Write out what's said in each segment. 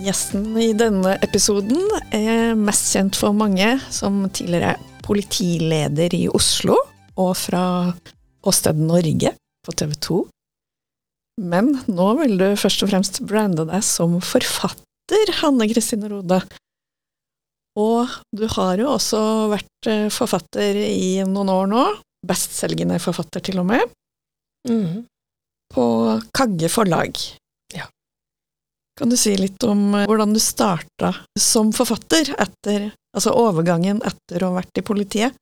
Gjesten i denne episoden er mest kjent for mange som tidligere politileder i Oslo og fra Åsted Norge på TV 2. Men nå vil du først og fremst brande deg som forfatter, Hanne Kristine Rode. Og du har jo også vært eh, forfatter i noen år nå. Bestselgende forfatter, til og med. Mm. På Kagge forlag. Kan du si litt om eh, hvordan du starta som forfatter etter Altså overgangen etter å ha vært i politiet?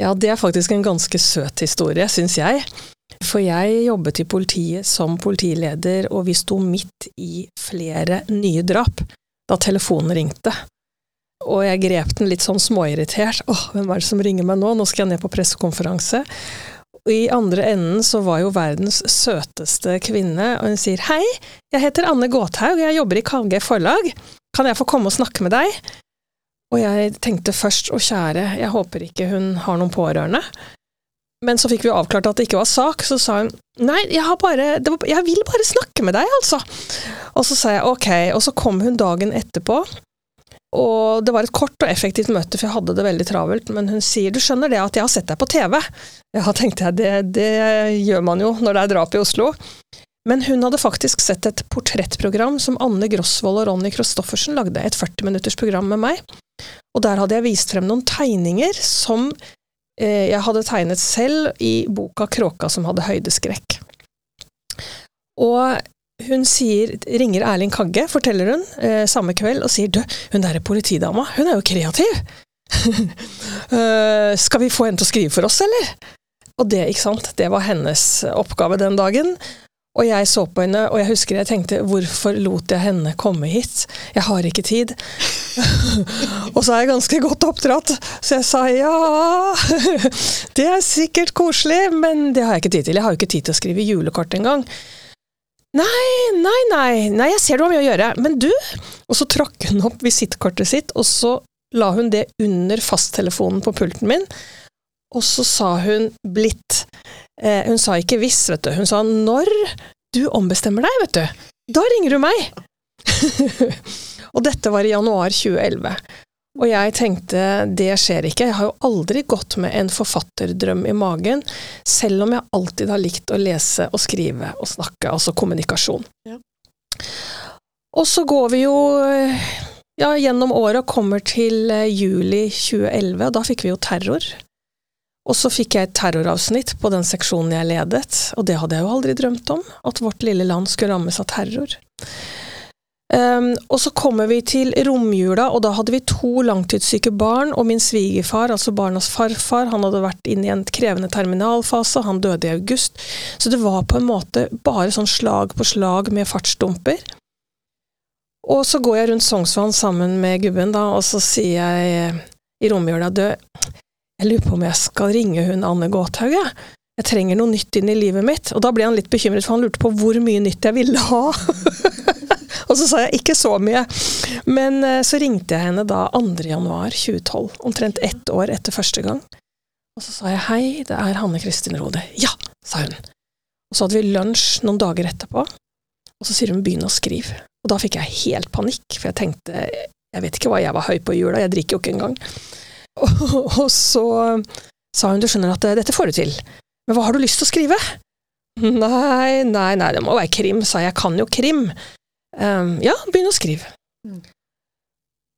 Ja, det er faktisk en ganske søt historie, syns jeg. For jeg jobbet i politiet som politileder, og vi sto midt i flere nye drap da telefonen ringte. Og jeg grep den litt sånn småirritert. Åh, hvem er det som ringer meg nå? Nå skal jeg ned på pressekonferanse. I andre enden så var jo verdens søteste kvinne, og hun sier hei, jeg heter Anne Gåthaug, jeg jobber i KG forlag, kan jeg få komme og snakke med deg? Og jeg tenkte først å kjære, jeg håper ikke hun har noen pårørende. Men så fikk vi avklart at det ikke var sak, så sa hun nei, jeg, bare, var, jeg vil bare snakke med deg, altså. Og så sa jeg ok, og så kom hun dagen etterpå. Og det var et kort og effektivt møte, for jeg hadde det veldig travelt, men hun sier du skjønner det at jeg har sett deg på TV? Ja, tenkte jeg, det, det gjør man jo når det er drap i Oslo. Men hun hadde faktisk sett et portrettprogram som Anne Grosvold og Ronny Christoffersen lagde, et 40 minutters program med meg. Og der hadde jeg vist frem noen tegninger som eh, jeg hadde tegnet selv i boka Kråka som hadde høydeskrekk. Og hun sier, ringer Erling Kagge, forteller hun, eh, samme kveld, og sier du, hun derre politidama, hun er jo kreativ! uh, skal vi få henne til å skrive for oss, eller? Og det, ikke sant, det var hennes oppgave den dagen. Og jeg så på henne, og jeg husker jeg tenkte hvorfor lot jeg henne komme hit? Jeg har ikke tid. og så er jeg ganske godt oppdratt, så jeg sa ja, det er sikkert koselig, men det har jeg ikke tid til. Jeg har jo ikke tid til å skrive julekort engang. Nei, nei, nei, nei, jeg ser du har mye å gjøre, men du Og så trakk hun opp visittkortet sitt, og så la hun det under fasttelefonen på pulten min, og så sa hun blitt. eh, Hun sa ikke hvis, vet du. Hun sa når du ombestemmer deg, vet du, da ringer du meg. og dette var i januar 2011. Og jeg tenkte det skjer ikke, jeg har jo aldri gått med en forfatterdrøm i magen, selv om jeg alltid har likt å lese og skrive og snakke, altså kommunikasjon. Ja. Og så går vi jo ja, gjennom året og kommer til eh, juli 2011, og da fikk vi jo terror. Og så fikk jeg et terroravsnitt på den seksjonen jeg ledet, og det hadde jeg jo aldri drømt om, at vårt lille land skulle rammes av terror. Um, og så kommer vi til romjula, og da hadde vi to langtidssyke barn, og min svigerfar, altså barnas farfar, han hadde vært inne i en krevende terminalfase, han døde i august, så det var på en måte bare sånn slag på slag med fartsdumper. Og så går jeg rundt Sognsvann sammen med gubben, da, og så sier jeg i romjula, død jeg lurer på om jeg skal ringe hun Anne Gåthaug, jeg. Jeg trenger noe nytt inn i livet mitt. Og da ble han litt bekymret, for han lurte på hvor mye nytt jeg ville ha. og så sa jeg ikke så mye. Men eh, så ringte jeg henne da 2. januar 2012, omtrent ett år etter første gang. Og så sa jeg hei, det er Hanne Kristin Rode. Ja, sa hun. Og så hadde vi lunsj noen dager etterpå, og så sier hun begynn å skrive. Og da fikk jeg helt panikk, for jeg tenkte jeg vet ikke hva jeg var høy på i jula, jeg drikker jo ikke engang. Og, så sa hun du skjønner at dette får du til, men hva har du lyst til å skrive? Nei, nei, nei, det må være krim, sa jeg, jeg kan jo krim. Um, ja, begynn å skrive. Mm.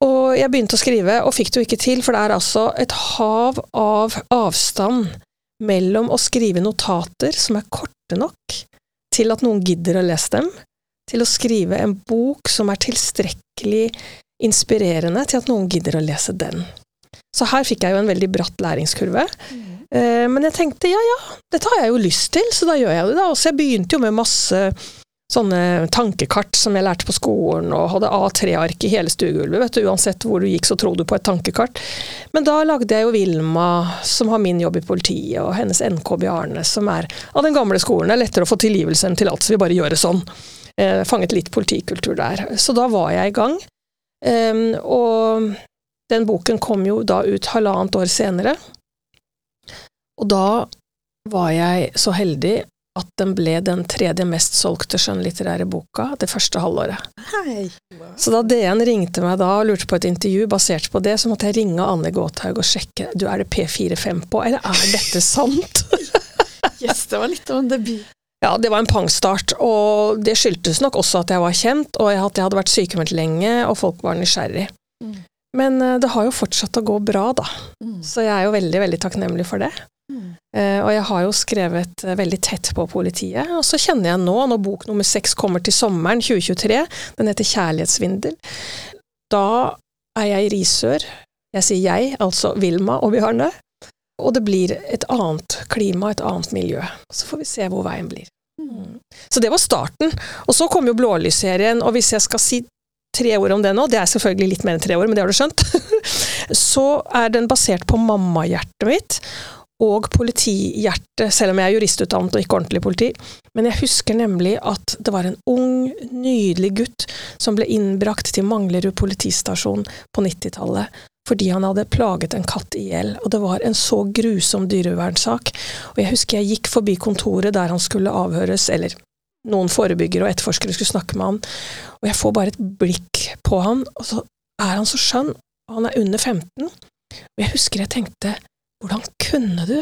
Og jeg begynte å skrive, og fikk det jo ikke til, for det er altså et hav av avstand mellom å skrive notater som er korte nok til at noen gidder å lese dem, til å skrive en bok som er tilstrekkelig inspirerende til at noen gidder å lese den. Så her fikk jeg jo en veldig bratt læringskurve. Mm. Eh, men jeg tenkte ja ja, dette har jeg jo lyst til, så da gjør jeg det. da. Og så jeg begynte jo med masse sånne tankekart som jeg lærte på skolen, og hadde A3-ark i hele stuegulvet. Uansett hvor du gikk, så trodde du på et tankekart. Men da lagde jeg jo Vilma, som har min jobb i politiet, og hennes NK Bjarne, som er av den gamle skolen. Det er lettere å få tilgivelse enn tillatelse, vi bare gjør det sånn. Eh, fanget litt politikultur der. Så da var jeg i gang. Eh, og den boken kom jo da ut halvannet år senere. Og da var jeg så heldig at den ble den tredje mest solgte skjønnlitterære boka det første halvåret. Hei. Så da DN ringte meg da og lurte på et intervju basert på det, så måtte jeg ringe Anne Gåthaug og sjekke du er det P45 på, eller er dette sant? yes, det var litt av en debut. Ja, det var en pangstart, og det skyldtes nok også at jeg var kjent, og at jeg hadde vært sykemeldt lenge, og folk var nysgjerrig. Mm. Men eh, det har jo fortsatt å gå bra, da. Mm. Så jeg er jo veldig, veldig takknemlig for det. Uh, og jeg har jo skrevet uh, veldig tett på politiet, og så kjenner jeg nå, når bok nummer seks kommer til sommeren 2023, den heter Kjærlighetssvindel, da er jeg i Risør. Jeg sier jeg, altså Vilma og Bjarne. Og det blir et annet klima, et annet miljø. Så får vi se hvor veien blir. Mm. Så det var starten. Og så kom jo Blålysserien, og hvis jeg skal si tre ord om det nå, det er selvfølgelig litt mer enn tre år, men det har du skjønt, så er den basert på mammahjertet mitt og politihjerte, selv om jeg er juristutdannet og ikke ordentlig politi. Men jeg husker nemlig at det var en ung, nydelig gutt som ble innbrakt til Manglerud politistasjon på 90-tallet fordi han hadde plaget en katt i hjel, og det var en så grusom dyrevernsak. Og jeg husker jeg gikk forbi kontoret der han skulle avhøres, eller noen forebyggere og etterforskere skulle snakke med han, og jeg får bare et blikk på han, og så er han så skjønn, og han er under 15, og jeg husker jeg tenkte hvordan kunne du?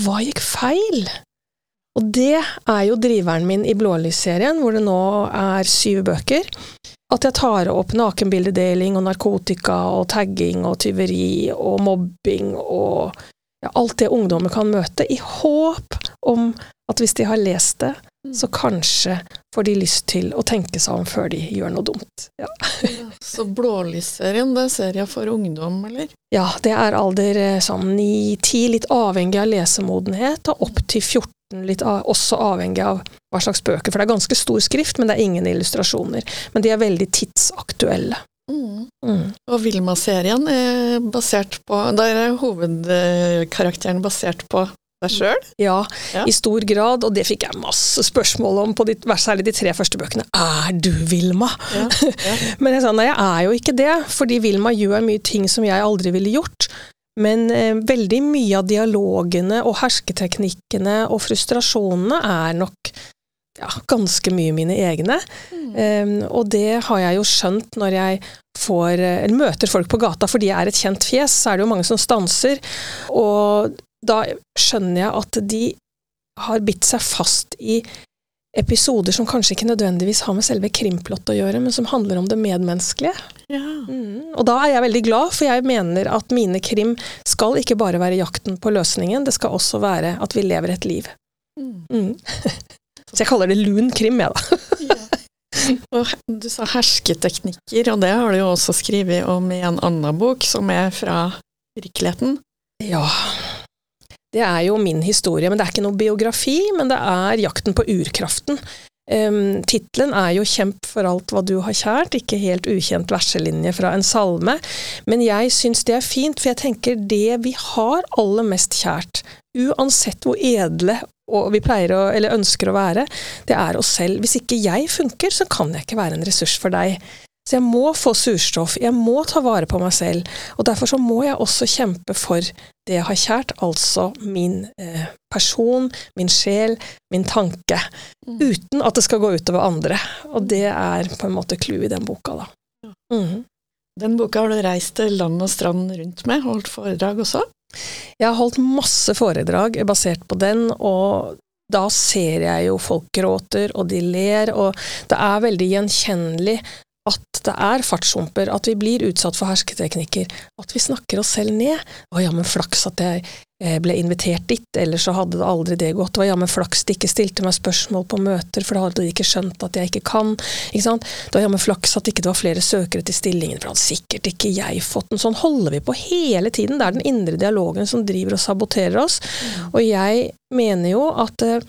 Hva gikk feil? Og det er jo driveren min i Blålys-serien, hvor det nå er syv bøker. At jeg tar opp nakenbildedeling og narkotika og tagging og tyveri og mobbing og ja, alt det ungdommer kan møte, i håp om at hvis de har lest det, Mm. så kanskje får de lyst til å tenke seg om før de gjør noe dumt. Ja. så Blålysserien, det er serien for ungdom, eller? Ja, det er alder eh, sånn 9-10, litt avhengig av lesemodenhet, og opp til 14, litt av, også avhengig av hva slags bøker. For det er ganske stor skrift, men det er ingen illustrasjoner. Men de er veldig tidsaktuelle. Mm. Mm. Og Vilma-serien er basert på Der er hovedkarakteren basert på deg sjøl? Ja, ja, i stor grad, og det fikk jeg masse spørsmål om, på de, særlig de tre første bøkene. Er du Vilma? Ja, ja. Men jeg sa nei, jeg er jo ikke det, fordi Vilma gjør mye ting som jeg aldri ville gjort. Men eh, veldig mye av dialogene og hersketeknikkene og frustrasjonene er nok ja, ganske mye mine egne. Mm. Um, og det har jeg jo skjønt når jeg får, eller møter folk på gata, fordi jeg er et kjent fjes, så er det jo mange som stanser. Og da skjønner jeg at de har bitt seg fast i episoder som kanskje ikke nødvendigvis har med selve krimplott å gjøre, men som handler om det medmenneskelige. Ja. Mm. Og da er jeg veldig glad, for jeg mener at mine krim skal ikke bare være jakten på løsningen, det skal også være at vi lever et liv. Mm. Mm. Så jeg kaller det lun krim, jeg, da. ja. Og du sa hersketeknikker, og det har du jo også skrevet om i en annen bok, som er fra virkeligheten. Ja, det er jo min historie, men det er ikke noe biografi, men det er jakten på urkraften. Um, Tittelen er jo 'Kjemp for alt hva du har kjært', ikke helt ukjent verselinje fra en salme, men jeg syns det er fint, for jeg tenker det vi har aller mest kjært, uansett hvor edle vi pleier å, eller ønsker å være, det er oss selv. Hvis ikke jeg funker, så kan jeg ikke være en ressurs for deg. Så jeg må få surstoff, jeg må ta vare på meg selv, og derfor så må jeg også kjempe for det jeg har kjært, altså min eh, person, min sjel, min tanke, mm. uten at det skal gå utover andre. Og det er på en måte clouet i den boka, da. Mm. Den boka har du reist til land og strand rundt med, holdt foredrag også? Jeg har holdt masse foredrag basert på den, og da ser jeg jo folk gråter, og de ler, og det er veldig gjenkjennelig at det er fartshumper, at vi blir utsatt for hersketeknikker, at vi snakker oss selv ned. Å, jammen flaks at jeg eh, ble invitert dit, ellers så hadde det aldri det gått. Det var jammen flaks de ikke stilte meg spørsmål på møter, for da hadde de ikke skjønt at jeg ikke kan. Ikke sant? Det var jammen flaks at ikke det var flere søkere til stillingen, for da hadde sikkert ikke jeg fått den. Sånn holder vi på hele tiden. Det er den indre dialogen som driver og saboterer oss. Og jeg mener jo at eh,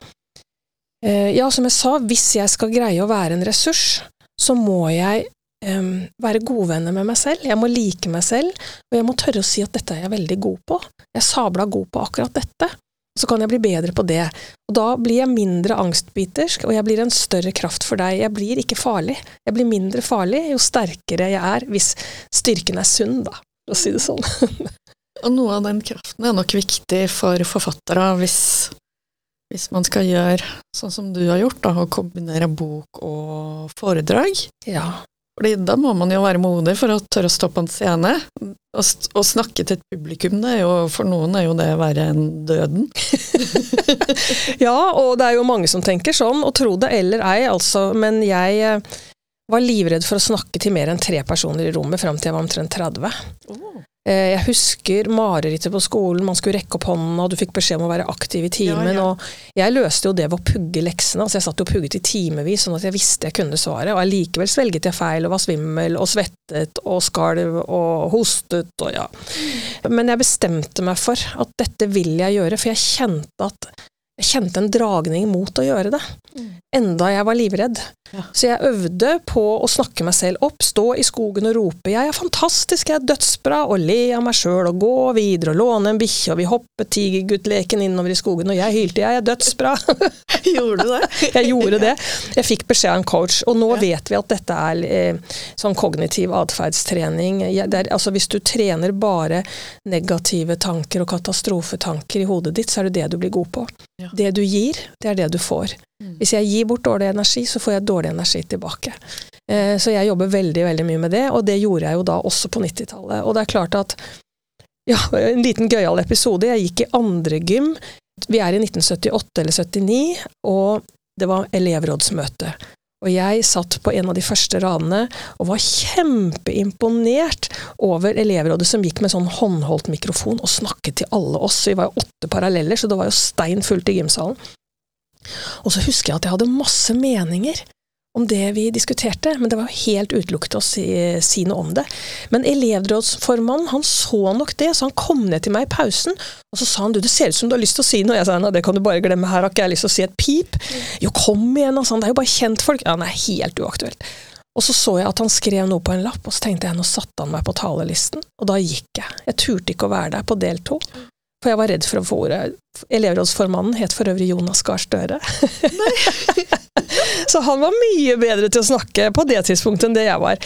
Eh, ja, som jeg sa, hvis jeg skal greie å være en ressurs, så må jeg um, være godvenner med meg selv. Jeg må like meg selv, og jeg må tørre å si at dette er jeg veldig god på. Jeg er sabla god på akkurat dette. Så kan jeg bli bedre på det. Og da blir jeg mindre angstbitersk, og jeg blir en større kraft for deg. Jeg blir ikke farlig. Jeg blir mindre farlig jo sterkere jeg er, hvis styrken er sunn, da, for å si det sånn. og noe av den kraften er nok viktig for forfattere hvis, hvis man skal gjøre sånn som du har gjort, da, å kombinere bok og foredrag. Ja. Fordi da må man jo være modig for å tørre å stå på en scene. Å snakke til et publikum, det jo, for noen er jo det verre enn døden. ja, og det er jo mange som tenker sånn, og tro det eller ei, altså. Men jeg eh, var livredd for å snakke til mer enn tre personer i rommet fram til jeg var omtrent 30. Oh. Eh, jeg husker marerittet på skolen, man skulle rekke opp hånden, og du fikk beskjed om å være aktiv i timen. Ja, ja. Og jeg løste jo det ved å pugge leksene. altså Jeg satt og pugget i timevis, sånn at jeg visste jeg kunne svaret. Og allikevel svelget jeg feil og var svimmel og svettet og skalv og hostet og ja. Men jeg bestemte meg for at dette vil jeg gjøre, for jeg kjente at jeg kjente en dragning mot å gjøre det. Enda jeg var livredd. Ja. Så jeg øvde på å snakke meg selv opp, stå i skogen og rope 'jeg er fantastisk, jeg er dødsbra', og le av meg sjøl og gå videre og låne en bikkje, og vi hoppet tigerguttleken innover i skogen, og jeg hylte 'jeg er dødsbra'. gjorde du det? jeg gjorde det. Jeg fikk beskjed av en coach, og nå ja. vet vi at dette er eh, sånn kognitiv atferdstrening. altså hvis du trener bare negative tanker og katastrofetanker i hodet ditt, så er det det du blir god på. Ja. Det du gir, det er det du får. Mm. Hvis jeg gir bort dårlig energi, så får jeg dårlig energi tilbake. Eh, så jeg jobber veldig, veldig mye med det, og det gjorde jeg jo da også på 90-tallet. Og det er klart at ja, en liten gøyal episode. Jeg gikk i andre gym. Vi er i 1978 eller 79, og det var elevrådsmøte. Og jeg satt på en av de første radene og var kjempeimponert over elevrådet som gikk med sånn håndholdt mikrofon og snakket til alle oss. Vi var jo åtte paralleller, så det var jo stein fullt i gymsalen. Og så husker jeg at jeg hadde masse meninger om det vi diskuterte, men det var helt utelukket å si, si, noe om det. Men elevrådsformannen han så nok det, så han kom ned til meg i pausen, og så sa han du, det ser ut som du har lyst til å si noe. Jeg sa nei, det kan du bare glemme, her har ikke jeg lyst til å si et pip. Jo, kom igjen, altså, det er jo bare kjentfolk. Ja, er helt uaktuelt. Og så så jeg at han skrev noe på en lapp, og så tenkte jeg nå satte han meg på talerlisten, og da gikk jeg. Jeg turte ikke å være der på del to. For jeg var redd for å få ordet. Elevrådsformannen het for øvrig Jonas Gahr Støre. så han var mye bedre til å snakke på det tidspunktet enn det jeg var.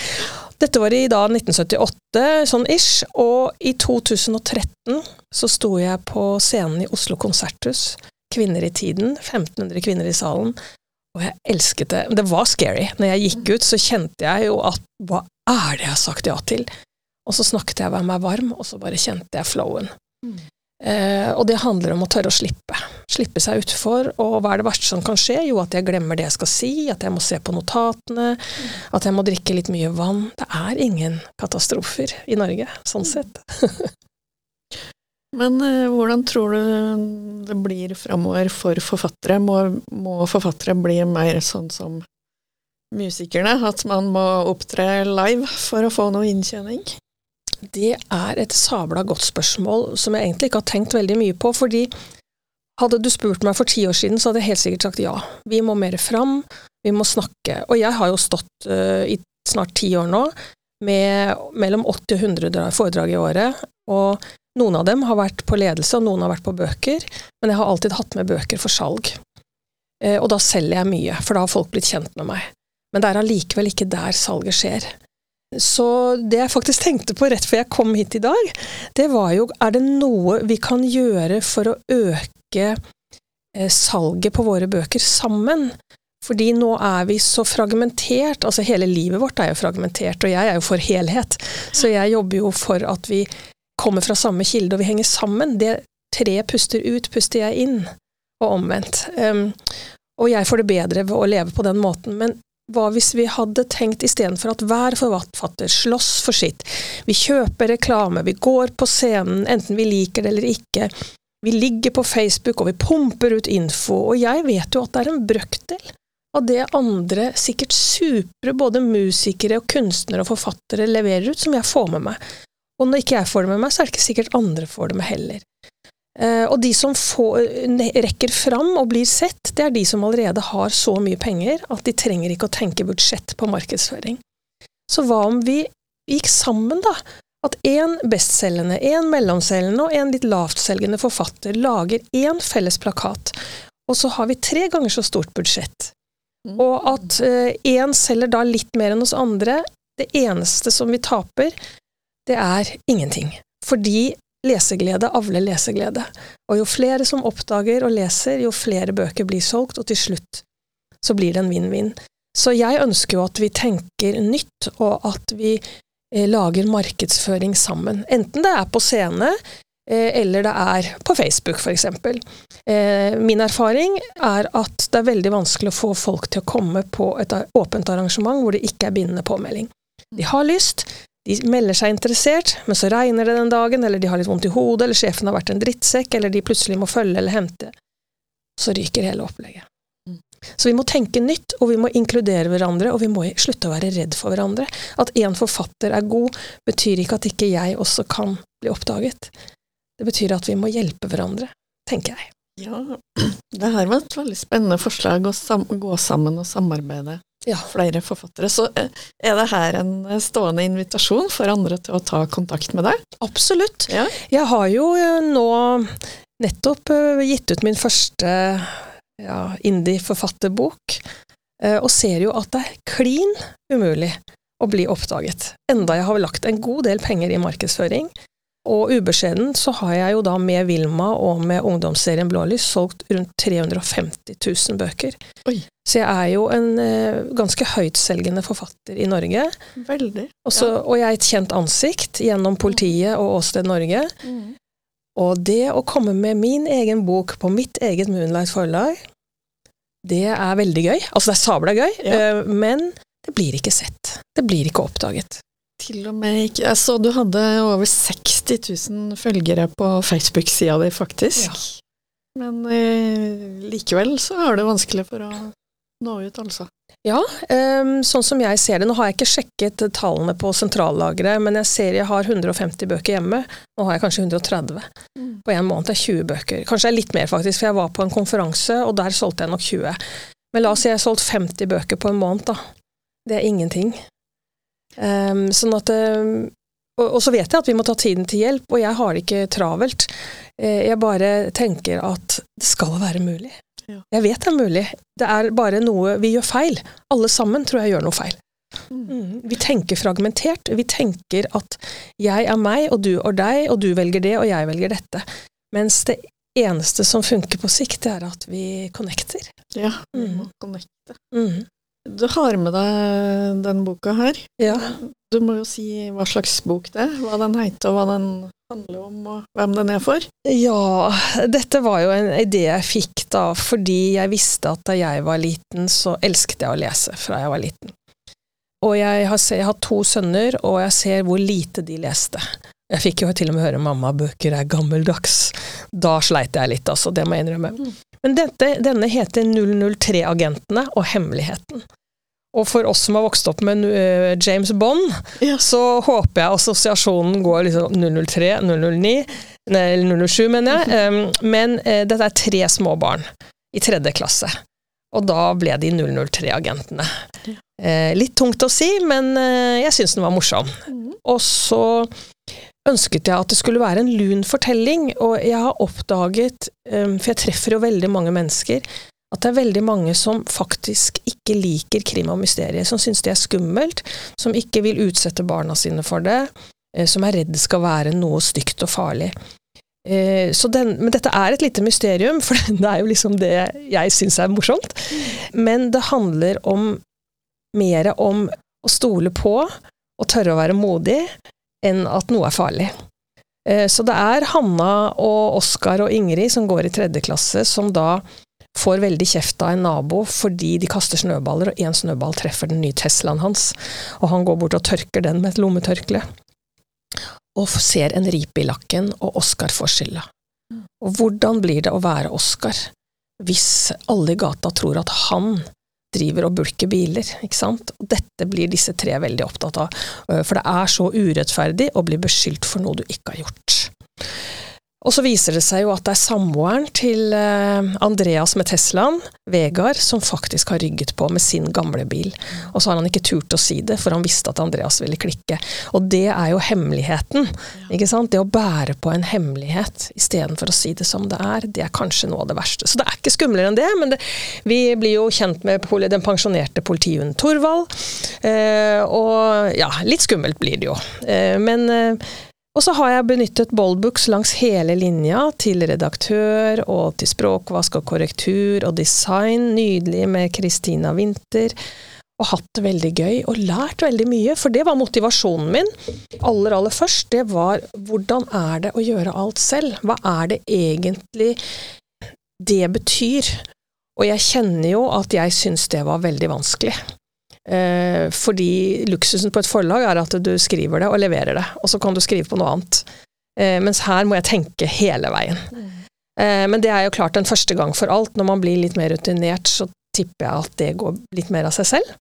Dette var i da 1978, sånn ish, og i 2013 så sto jeg på scenen i Oslo konserthus. Kvinner i tiden, 1500 kvinner i salen. Og jeg elsket det. Det var scary. Når jeg gikk ut, så kjente jeg jo at hva er det jeg har sagt ja til? Og så snakket jeg meg varm, og så bare kjente jeg flowen. Mm. Eh, og det handler om å tørre å slippe. Slippe seg utfor. Og hva er det verste som kan skje? Jo, at jeg glemmer det jeg skal si, at jeg må se på notatene, at jeg må drikke litt mye vann. Det er ingen katastrofer i Norge, sånn sett. Men eh, hvordan tror du det blir framover for forfattere? Må, må forfattere bli mer sånn som musikerne, at man må opptre live for å få noe inntjening? Det er et sabla godt spørsmål som jeg egentlig ikke har tenkt veldig mye på. fordi hadde du spurt meg for ti år siden, så hadde jeg helt sikkert sagt ja. Vi må mer fram, vi må snakke. Og jeg har jo stått uh, i snart ti år nå med mellom 80 og 100 foredrag i året. Og noen av dem har vært på ledelse, og noen har vært på bøker. Men jeg har alltid hatt med bøker for salg. Uh, og da selger jeg mye, for da har folk blitt kjent med meg. Men det er allikevel ikke der salget skjer. Så det jeg faktisk tenkte på rett før jeg kom hit i dag, det var jo er det noe vi kan gjøre for å øke eh, salget på våre bøker sammen? Fordi nå er vi så fragmentert, altså hele livet vårt er jo fragmentert, og jeg er jo for helhet, så jeg jobber jo for at vi kommer fra samme kilde og vi henger sammen. Det treet puster ut, puster jeg inn, og omvendt. Um, og jeg får det bedre ved å leve på den måten. Men hva hvis vi hadde tenkt istedenfor at hver forfatter slåss for sitt, vi kjøper reklame, vi går på scenen, enten vi liker det eller ikke, vi ligger på Facebook og vi pumper ut info, og jeg vet jo at det er en brøkdel av det andre sikkert supre både musikere og kunstnere og forfattere leverer ut, som jeg får med meg. Og når ikke jeg får det med meg, så er det ikke sikkert andre får det med heller. Eh, og de som får, rekker fram og blir sett, det er de som allerede har så mye penger at de trenger ikke å tenke budsjett på markedsføring. Så hva om vi gikk sammen, da? At én bestselgende, én mellomselgende og en litt lavtselgende forfatter lager én felles plakat, og så har vi tre ganger så stort budsjett. Mm. Og at én uh, selger da litt mer enn hos andre. Det eneste som vi taper, det er ingenting. Fordi leseglede avler leseglede. Og jo flere som oppdager og leser, jo flere bøker blir solgt, og til slutt så blir det en vinn-vinn. Så jeg ønsker jo at vi tenker nytt, og at vi eh, lager markedsføring sammen. Enten det er på scene, eh, eller det er på Facebook, f.eks. Eh, min erfaring er at det er veldig vanskelig å få folk til å komme på et åpent arrangement hvor det ikke er bindende påmelding. De har lyst, de melder seg interessert, men så regner det den dagen, eller de har litt vondt i hodet, eller sjefen har vært en drittsekk, eller de plutselig må følge eller hente. Så ryker hele opplegget. Mm. Så vi må tenke nytt, og vi må inkludere hverandre, og vi må slutte å være redd for hverandre. At én forfatter er god, betyr ikke at ikke jeg også kan bli oppdaget. Det betyr at vi må hjelpe hverandre, tenker jeg. Ja, det her var et veldig spennende forslag å gå sammen og samarbeide ja, flere forfattere. Så eh, er det her en eh, stående invitasjon for andre til å ta kontakt med deg? Absolutt. Ja. Jeg har jo eh, nå nettopp gitt ut min første ja, indie-forfatterbok, og ser jo at det er klin umulig å bli oppdaget. Enda jeg har lagt en god del penger i markedsføring, og ubeskjeden så har jeg jo da med Vilma og med ungdomsserien Blålys solgt rundt 350 000 bøker. Oi. Så jeg er jo en uh, ganske høytselgende forfatter i Norge. Veldig. Også, ja. Og jeg er et kjent ansikt gjennom politiet og Åsted Norge. Mm. Og det å komme med min egen bok på mitt eget Moonlight forlag, det er veldig gøy. Altså det er sabla gøy, ja. uh, men det blir ikke sett. Det blir ikke oppdaget. Til og med ikke Jeg så du hadde over 60 000 følgere på Facebook-sida di, faktisk. Ja. Men eh, likevel så er det vanskelig for å nå ut, altså. Ja, um, sånn som jeg ser det. Nå har jeg ikke sjekket tallene på sentrallageret, men jeg ser jeg har 150 bøker hjemme. Nå har jeg kanskje 130. Mm. På en måned er 20 bøker. Kanskje det er litt mer, faktisk, for jeg var på en konferanse, og der solgte jeg nok 20. Men la oss si jeg har solgt 50 bøker på en måned, da. Det er ingenting. Um, sånn at um, og, og, så vet jeg at vi må ta tiden til hjelp, og jeg har det ikke travelt. Uh, jeg bare tenker at det skal være mulig. Ja. Jeg vet det er mulig. Det er bare noe vi gjør feil. Alle sammen tror jeg gjør noe feil. Mm. Mm. Vi tenker fragmentert. Vi tenker at jeg er meg, og du er deg, og du velger det, og jeg velger dette. Mens det eneste som funker på sikt, det er at vi connecter. Ja, vi mm. må connecte. Mm. Du har med deg den boka her. Ja. Du må jo si hva slags bok det er, hva den heter, og hva den handler om, og hvem den er for. Ja, dette var jo en idé jeg fikk da, fordi jeg visste at da jeg var liten, så elsket jeg å lese fra jeg var liten. Og jeg har, jeg har to sønner, og jeg ser hvor lite de leste. Jeg fikk jo til og med høre 'mamma, bøker er gammeldags'. Da sleit jeg litt, altså, det må jeg innrømme. Mm. Men dette, denne heter 003-agentene og hemmeligheten. Og for oss som har vokst opp med uh, James Bond, ja. så håper jeg assosiasjonen går liksom 003, 009, eller 007, mener jeg. Um, men uh, dette er tre små barn i tredje klasse. Og da ble de 003-agentene. Ja. Uh, litt tungt å si, men jeg syns den var morsom. Mm. Og så ønsket jeg at det skulle være en lun fortelling, og jeg har oppdaget, um, for jeg treffer jo veldig mange mennesker, at det er veldig mange som faktisk ikke liker krim og mysterier, som syns det er skummelt, som ikke vil utsette barna sine for det, eh, som er redd det skal være noe stygt og farlig. Eh, den, men dette er et lite mysterium, for det er jo liksom det jeg syns er morsomt. Men det handler om mer om å stole på og tørre å være modig, enn at noe er farlig. Eh, så det er Hanna og Oskar og Ingrid som går i tredje klasse, som da får veldig kjeft av en nabo fordi de kaster snøballer, og én snøball treffer den nye Teslaen hans, og han går bort og tørker den med et lommetørkle. Og ser en ripe i lakken, og Oskar får skylda. Og hvordan blir det å være Oskar hvis alle i gata tror at han driver og bulker biler, ikke sant. Og dette blir disse tre veldig opptatt av, øh, for det er så urettferdig å bli beskyldt for noe du ikke har gjort. Og så viser det seg jo at det er samboeren til eh, Andreas med Teslaen, Vegard, som faktisk har rygget på med sin gamle bil. Og så har han ikke turt å si det, for han visste at Andreas ville klikke. Og det er jo hemmeligheten. ikke sant? Det å bære på en hemmelighet istedenfor å si det som det er, det er kanskje noe av det verste. Så det er ikke skumlere enn det, men det, vi blir jo kjent med den pensjonerte politihunden Torvald. Eh, og ja, litt skummelt blir det jo. Eh, men eh, og så har jeg benyttet Boldbooks langs hele linja, til redaktør og til språkvask og korrektur og design. Nydelig med Christina Winther. Og hatt det veldig gøy og lært veldig mye, for det var motivasjonen min. Aller, aller først, det var hvordan er det å gjøre alt selv? Hva er det egentlig det betyr? Og jeg kjenner jo at jeg syns det var veldig vanskelig. Eh, fordi luksusen på et forlag er at du skriver det og leverer det, og så kan du skrive på noe annet. Eh, mens her må jeg tenke hele veien. Eh, men det er jo klart en første gang for alt. Når man blir litt mer rutinert, så tipper jeg at det går litt mer av seg selv.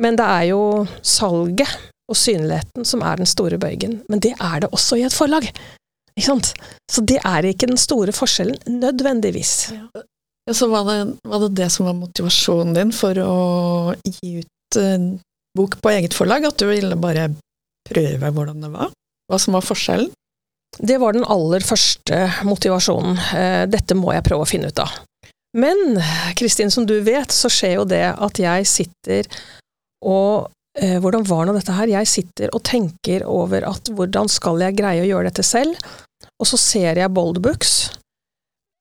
Men det er jo salget og synligheten som er den store bøygen. Men det er det også i et forlag. Ikke sant? Så det er ikke den store forskjellen, nødvendigvis. Ja. Ja, så var det, var det, det som var motivasjonen din for å gi ut uh, bok på eget forlag, at du ville bare prøve hvordan det var? Hva som var forskjellen? Det var den aller første motivasjonen. Uh, dette må jeg prøve å finne ut av. Men Kristin, som du vet, så skjer jo det at jeg sitter og uh, Hvordan var nå dette her? Jeg sitter og tenker over at hvordan skal jeg greie å gjøre dette selv? Og så ser jeg Boldbooks,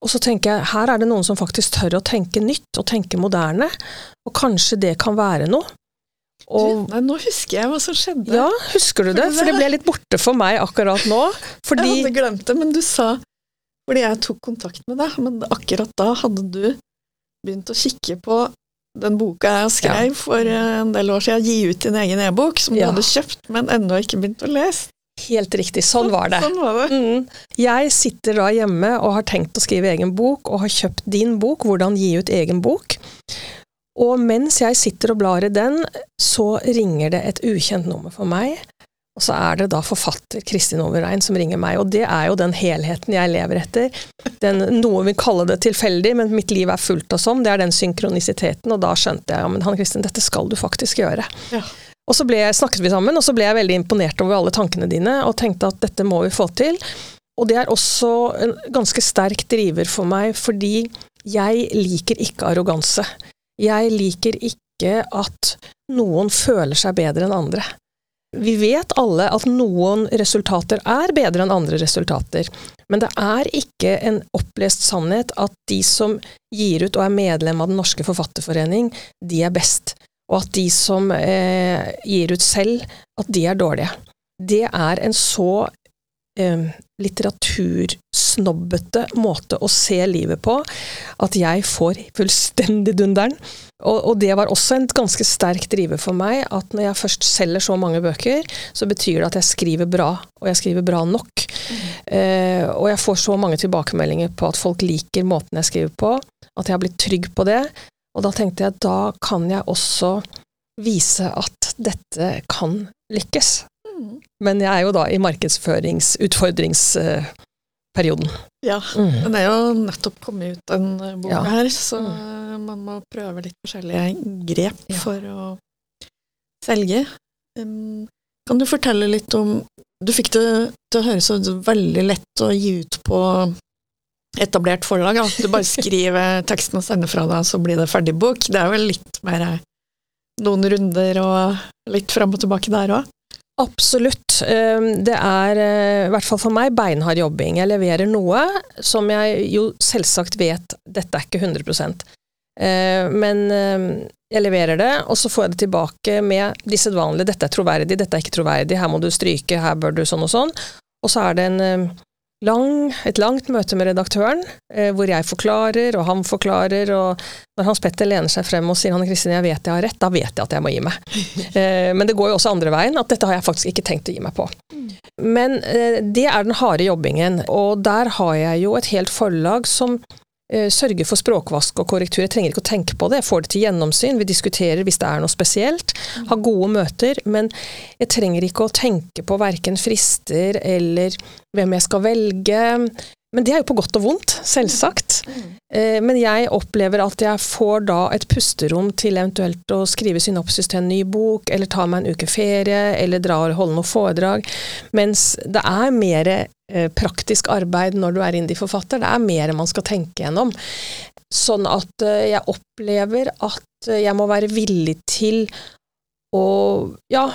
og så tenker jeg her er det noen som faktisk tør å tenke nytt og tenke moderne, og kanskje det kan være noe. Og, du, nå husker jeg hva som skjedde. Ja, husker du det? For det ble litt borte for meg akkurat nå. Fordi Jeg hadde glemt det, men du sa Fordi jeg tok kontakt med deg, men akkurat da hadde du begynt å kikke på den boka jeg skrev ja. for en del år siden, gi ut din egen e-bok, som ja. du hadde kjøpt, men ennå ikke begynt å lese. Helt riktig, sånn var det. Sånn var det. Mm. Jeg sitter da hjemme og har tenkt å skrive egen bok, og har kjøpt din bok, 'Hvordan gi ut egen bok'. Og mens jeg sitter og blar i den, så ringer det et ukjent nummer for meg. Og så er det da forfatter Kristin Overrein som ringer meg, og det er jo den helheten jeg lever etter. Den, noe vil kalle det tilfeldig, men mitt liv er fullt av sånn. Det er den synkronisiteten, og da skjønte jeg ja, men han Kristin, dette skal du faktisk gjøre. Ja. Og så ble, snakket vi sammen, og så ble jeg veldig imponert over alle tankene dine, og tenkte at dette må vi få til. Og det er også en ganske sterk driver for meg, fordi jeg liker ikke arroganse. Jeg liker ikke at noen føler seg bedre enn andre. Vi vet alle at noen resultater er bedre enn andre resultater, men det er ikke en opplest sannhet at de som gir ut og er medlem av Den norske forfatterforening, de er best og at de som eh, gir ut selv, at de er dårlige. Det er en så eh, litteratursnobbete måte å se livet på at jeg får fullstendig dunderen. Og, og, det var også en ganske sterk driver for meg, at når jeg først selger så mange bøker, så betyr det at jeg skriver bra, og jeg skriver bra nok. Mm. Eh, og jeg får så mange tilbakemeldinger på at folk liker måten jeg skriver på, at jeg har blitt trygg på det, og da tenkte jeg at da kan jeg også vise at dette kan lykkes. Mm. Men jeg er jo da i markedsføringsutfordringsperioden. Ja, mm. den er jo nettopp kommet ut, den boka ja. her, så mm. man må prøve litt forskjellige grep ja. for å selge. Um, kan du fortelle litt om Du fikk det til å høres veldig lett å gi ut på etablert forlag. At du bare skriver teksten og sender fra deg, så blir det ferdig bok. Det er vel litt mer noen runder og litt fram og tilbake der òg? Absolutt. Ehm, det er, eh, i hvert fall for meg, beinhard jobbing. Jeg leverer noe som jeg jo selvsagt vet dette er ikke 100% ehm, Men ehm, jeg leverer det, og så får jeg det tilbake med de sedvanlige 'dette er troverdig', 'dette er ikke troverdig', 'her må du stryke', 'her bør du sånn og sånn'. Og så er det en lang, et langt møte med redaktøren, eh, hvor jeg forklarer, og han forklarer, og når Hans Petter lener seg frem og sier 'Hanne Kristin, jeg vet jeg har rett', da vet jeg at jeg må gi meg. eh, men det går jo også andre veien, at dette har jeg faktisk ikke tenkt å gi meg på. Men eh, det er den harde jobbingen, og der har jeg jo et helt forlag som eh, sørger for språkvask og korrektur. Jeg trenger ikke å tenke på det, jeg får det til gjennomsyn, vi diskuterer hvis det er noe spesielt. Har gode møter, men jeg trenger ikke å tenke på verken frister eller hvem jeg skal velge. Men det er jo på godt og vondt, selvsagt. Eh, Men jeg opplever at jeg får da et pusterom til eventuelt å skrive synopsis til en ny bok, eller ta meg en uke ferie, eller dra og holde noe foredrag. Mens det er mer eh, praktisk arbeid når du er indie-forfatter. Det er mer man skal tenke gjennom. Sånn at eh, jeg opplever at jeg må være villig til å ja,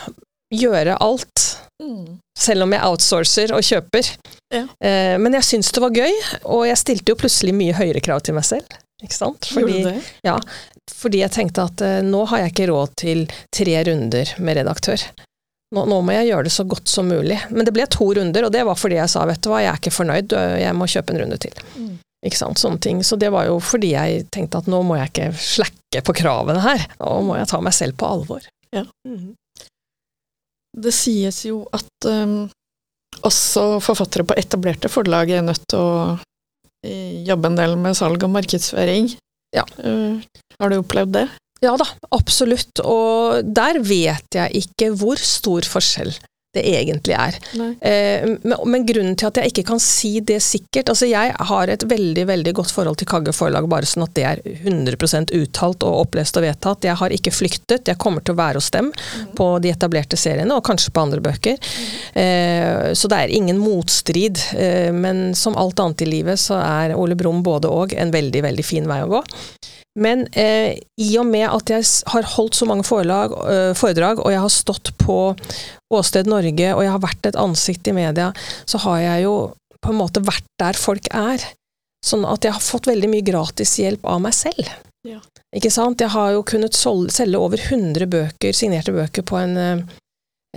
gjøre alt Mm. selv om jeg outsourcer og kjøper. Ja. Eh, men jeg syns det var gøy, og jeg stilte jo plutselig mye høyere krav til meg selv. Ikke sant? Fordi, ja, fordi jeg tenkte at eh, nå har jeg ikke råd til tre runder med redaktør. Nå, nå må jeg gjøre det så godt som mulig. Men det ble to runder, og det var fordi jeg sa vet du hva, jeg er ikke fornøyd, jeg må kjøpe en runde til. Mm. Ikke sant, sånne ting. Så det var jo fordi jeg tenkte at nå må jeg ikke slakke på kravene her. Nå må jeg ta meg selv på alvor. Ja. Mhm. Det sies jo at um, også forfattere på etablerte forlag er nødt til å eh, jobbe en del med salg og markedsføring. Ja. Uh, har du opplevd det? Ja da, absolutt. Og der vet jeg ikke hvor stor forskjell det egentlig er. Eh, men, men grunnen til at jeg ikke kan si det sikkert altså Jeg har et veldig veldig godt forhold til Kagge forlag, bare sånn at det er 100% uttalt og opplest og vedtatt. Jeg har ikke flyktet, jeg kommer til å være hos dem på de etablerte seriene, og kanskje på andre bøker. Eh, så det er ingen motstrid. Eh, men som alt annet i livet så er Ole Brumm både og en veldig, veldig fin vei å gå. Men eh, i og med at jeg har holdt så mange forelag, eh, foredrag, og jeg har stått på Åsted Norge, og jeg har vært et ansikt i media, så har jeg jo på en måte vært der folk er. Sånn at jeg har fått veldig mye gratis hjelp av meg selv. Ja. Ikke sant? Jeg har jo kunnet selge over 100 bøker, signerte bøker på en eh,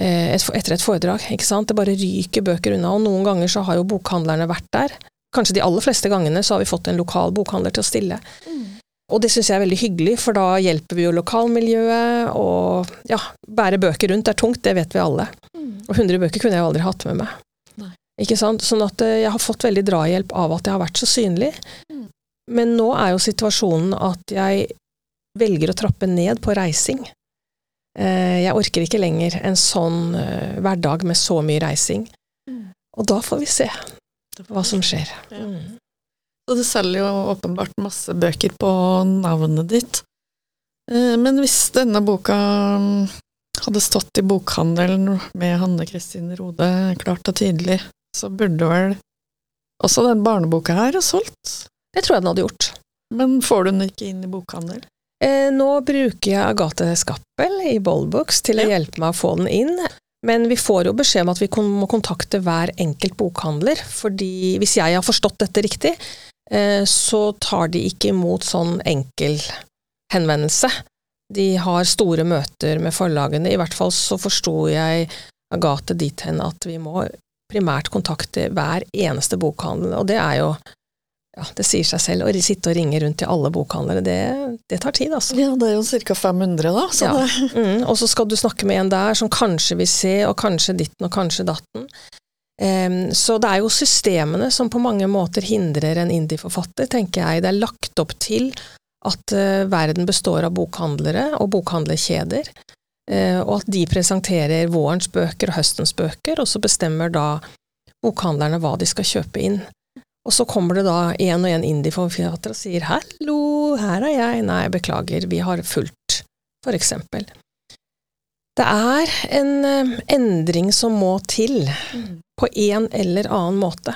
et, etter et foredrag. Ikke sant? Det bare ryker bøker unna, og noen ganger så har jo bokhandlerne vært der. Kanskje de aller fleste gangene så har vi fått en lokal bokhandler til å stille. Og det syns jeg er veldig hyggelig, for da hjelper vi jo lokalmiljøet, og ja, bære bøker rundt er tungt, det vet vi alle. Og 100 bøker kunne jeg jo aldri hatt med meg. Nei. Ikke sant? Sånn at eh, jeg har fått veldig drahjelp av at jeg har vært så synlig. Mm. Men nå er jo situasjonen at jeg velger å trappe ned på reising. Eh, Jeg orker ikke lenger en sånn eh, hverdag med så mye reising. Mm. Og da får vi se hva som skjer. Mm. Så du selger jo åpenbart masse bøker på navnet ditt. Eh, Men hvis denne boka mm, hadde stått i bokhandelen med Hanne Kristin Rode klart og tydelig, så burde vel også den barneboka her ha solgt? Det tror jeg den hadde gjort. Men får du den ikke inn i bokhandel? Eh, nå bruker jeg Agathe Skappel i Bollbooks til å Ja. hjelpe meg å få den inn. Men vi får jo beskjed om at vi må kontakte hver enkelt bokhandler, fordi hvis jeg har forstått dette riktig, så tar de ikke imot sånn enkel henvendelse. De har store møter med forlagene, i hvert fall så forsto jeg Agathe dit hen at vi må primært kontakte hver eneste bokhandel, og det er jo ja, det sier seg selv. Å sitte og ringe rundt til alle bokhandlere, det, det tar tid, altså. Ja, det er jo ca. 500, da. Så Ja. Mm, og så skal du snakke med en der som kanskje vil se, og kanskje ditten og kanskje datten. Så det er jo systemene som på mange måter hindrer en indie-forfatter, tenker jeg. Det er lagt opp til at eh, verden består av bokhandlere og bokhandlerkjeder, eh, og at de presenterer vårens bøker og høstens bøker, og så bestemmer da bokhandlerne hva de skal kjøpe inn. Og så kommer det da en og en indie-forfatter og sier 'hallo, her er jeg', nei, beklager, vi har fulgt, for eksempel. Det er en eh, endring som må til, på en eller annen måte.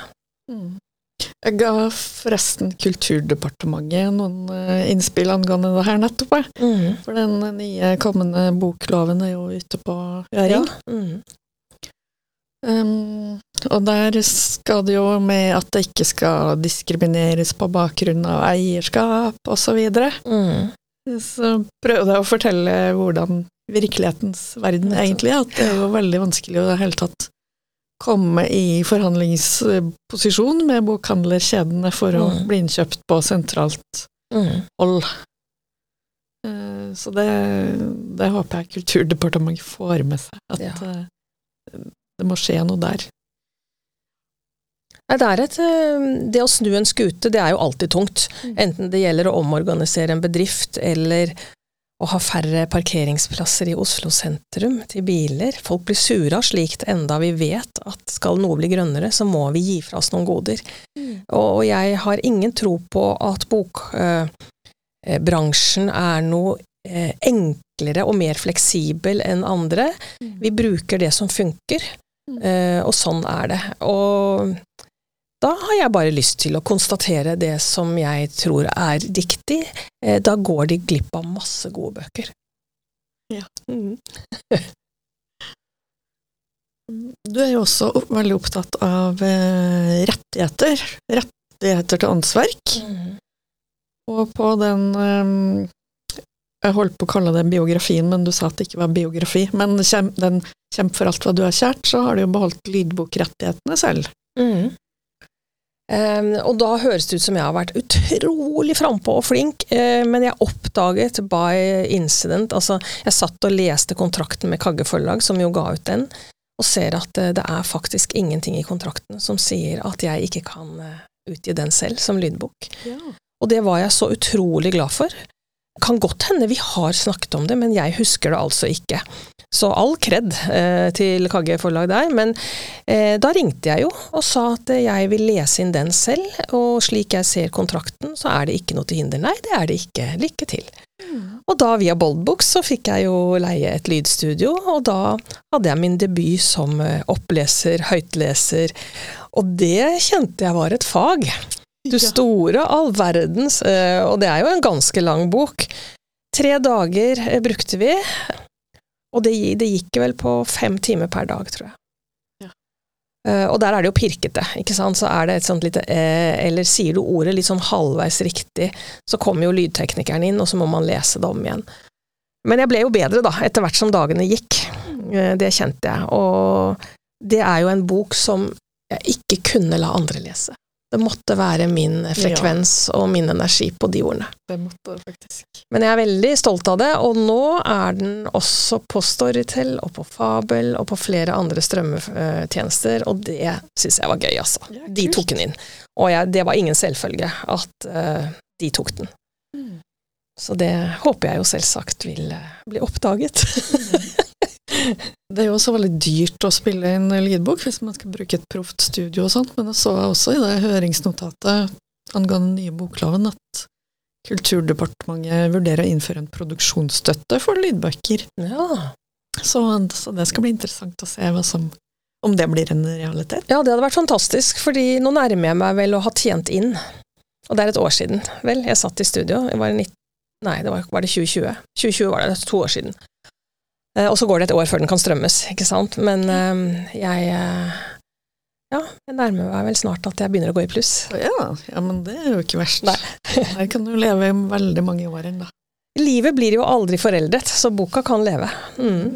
Mm. Jeg ga forresten Kulturdepartementet noen eh, innspill angående det her nettopp. Mm. For den nye kommende bokloven er jo ute på høring. Mm. Um, og der skal det jo med at det ikke skal diskrimineres på bakgrunn av eierskap osv. Mm. så prøvde jeg å fortelle hvordan virkelighetens verden egentlig er. At det er jo veldig vanskelig å i det hele tatt komme i forhandlingsposisjon med bokhandlerkjedene for å Mm. bli innkjøpt på sentralt Mm. hold. Eh, Så det, det håper jeg Kulturdepartementet får med seg, at Ja. eh, det må skje noe der. Det, er et, eh, det å snu en skute, det er jo alltid tungt. Mm. Enten det gjelder å omorganisere en bedrift, eller å ha færre parkeringsplasser i Oslo sentrum til biler. Folk blir sure av slikt, enda vi vet at skal noe bli grønnere, så må vi gi fra oss noen goder. Mm. Og jeg har ingen tro på at bokbransjen er noe eh, enklere og mer fleksibel enn andre. Mm. Vi bruker det som funker, Mm. eh, og sånn er det. Og da har jeg bare lyst til å konstatere det som jeg tror er riktig. Eh, Da går de glipp av masse gode bøker. Ja. Mm. Du er jo også veldig opptatt av eh, rettigheter. Rettigheter til åndsverk. Og på den eh, Jeg holdt på å kalle det biografien, men du sa at det ikke var biografi. Men den 'Kjemp for alt hva du har kjært', så har du jo beholdt lydbokrettighetene selv. Mm. Em, og da høres det ut som jeg har vært utrolig frampå og flink, uh, men jeg oppdaget by incident Altså, jeg satt og leste kontrakten med Kagge forlag, som jo ga ut den, og ser at uh, det er faktisk ingenting i kontrakten som sier at jeg ikke kan uh, utgi den selv som lydbok. Og det var jeg så utrolig glad for. Kan godt hende vi har snakket om det, men jeg husker det altså ikke. Så all kred eh, til Kagge forlag der, men eh, da ringte jeg jo og sa at jeg vil lese inn den selv, og slik jeg ser kontrakten, så er det ikke noe til hinder. Nei, det er det ikke. Lykke til. Og da via Boldbooks så fikk jeg jo leie et lydstudio, og da hadde jeg min debut som eh, oppleser, høytleser, og det kjente jeg var et fag. Du store all verdens, eh, og det er jo en ganske lang bok. Tre dager eh, brukte vi, og det, det gikk vel på fem timer per dag, tror jeg. Ja. Eh, og der er det jo pirkete, ikke sant, så er det et sånt lite eller sier du ordet litt sånn halvveis riktig, så kommer jo lydteknikeren inn, og så må man lese det om igjen. Men jeg ble jo bedre, da, etter hvert som dagene gikk. Det kjente jeg. Og det er jo en bok som jeg ikke kunne la andre lese. Det måtte være min frekvens og min energi på de ordene. Det måtte faktisk. Men jeg er veldig stolt av det, og nå er den også på Storytel og på Fabel og på flere andre strømmetjenester, og det syns jeg var gøy, altså. Ja, De tok den inn. Og jeg, det var ingen selvfølge at uh, de tok den. Mm. Så det håper jeg jo selvsagt vil eh, bli oppdaget. Det er jo også veldig dyrt å spille inn lydbok hvis man skal bruke et proft studio og sånt, men jeg så også i det høringsnotatet angående den nye bokloven at Kulturdepartementet vurderer å innføre en produksjonsstøtte for lydbøker. Ja. Så, så det skal bli interessant å se som, om det blir en realitet. ja, det hadde vært fantastisk, fordi nå nærmer jeg meg vel å ha tjent inn. Og det er et år siden, vel. Jeg satt i studio. Det var i 19... Nei, det var, var det 2020? 2020 var det, det to år siden. Eh, og så går det et år før den kan strømmes, ikke sant. Men eh, jeg eh, Ja, jeg nærmer meg vel snart at jeg begynner å gå i pluss. Ja, ja, men det er jo ikke verst. Nei. Her kan du leve i veldig mange år ennå. Livet blir jo aldri foreldet, så boka kan leve. Mm.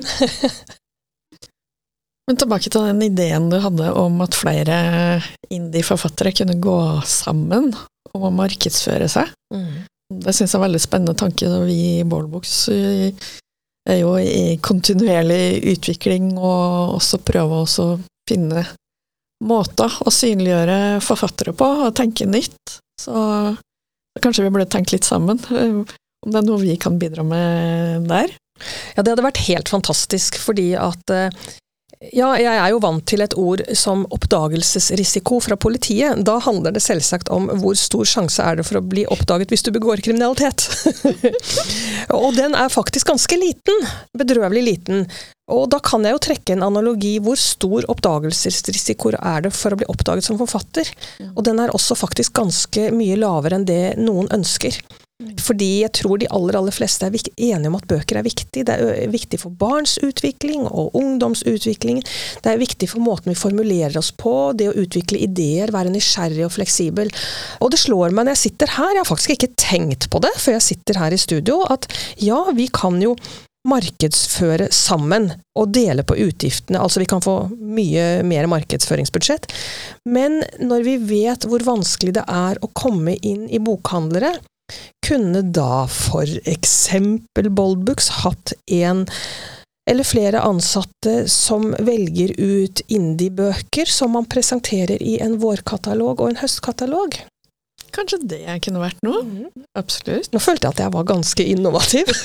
Men tilbake til den ideen du hadde om at flere indie-forfattere kunne gå sammen å markedsføre seg. Mm. Det syns jeg er en veldig spennende tanke. Vi i Ballbooks eh, er jo i kontinuerlig utvikling, og også prøve å finne måter å synliggjøre forfattere på, og tenke nytt. Så kanskje vi burde tenke litt sammen, eh, om det er noe vi kan bidra med der. Ja, det hadde vært helt fantastisk, fordi at eh, ja, jeg er jo vant til et ord som oppdagelsesrisiko fra politiet. Da handler det selvsagt om hvor stor sjanse er det for å bli oppdaget hvis du begår kriminalitet. og den er faktisk ganske liten. Bedrøvelig liten. Og da kan jeg jo trekke en analogi. Hvor stor oppdagelsesrisiko er det for å bli oppdaget som forfatter? Og den er også faktisk ganske mye lavere enn det noen ønsker. Fordi jeg tror de aller aller fleste er enige om at bøker er viktig. Det er viktig for barns utvikling og ungdomsutvikling. Det er viktig for måten vi formulerer oss på, det å utvikle ideer, være nysgjerrig og fleksibel. Og det slår meg når jeg sitter her, jeg har faktisk ikke tenkt på det før jeg sitter her i studio, at ja, vi kan jo markedsføre sammen og dele på utgiftene. Altså vi kan få mye mer markedsføringsbudsjett. Men når vi vet hvor vanskelig det er å komme inn i bokhandlere, kunne da for eksempel Boldbooks hatt en eller flere ansatte som velger ut indie-bøker som man presenterer i en vårkatalog og en høstkatalog. Kanskje det kunne vært noe? Mm. Absolutt. Nå følte jeg at jeg var ganske innovativ.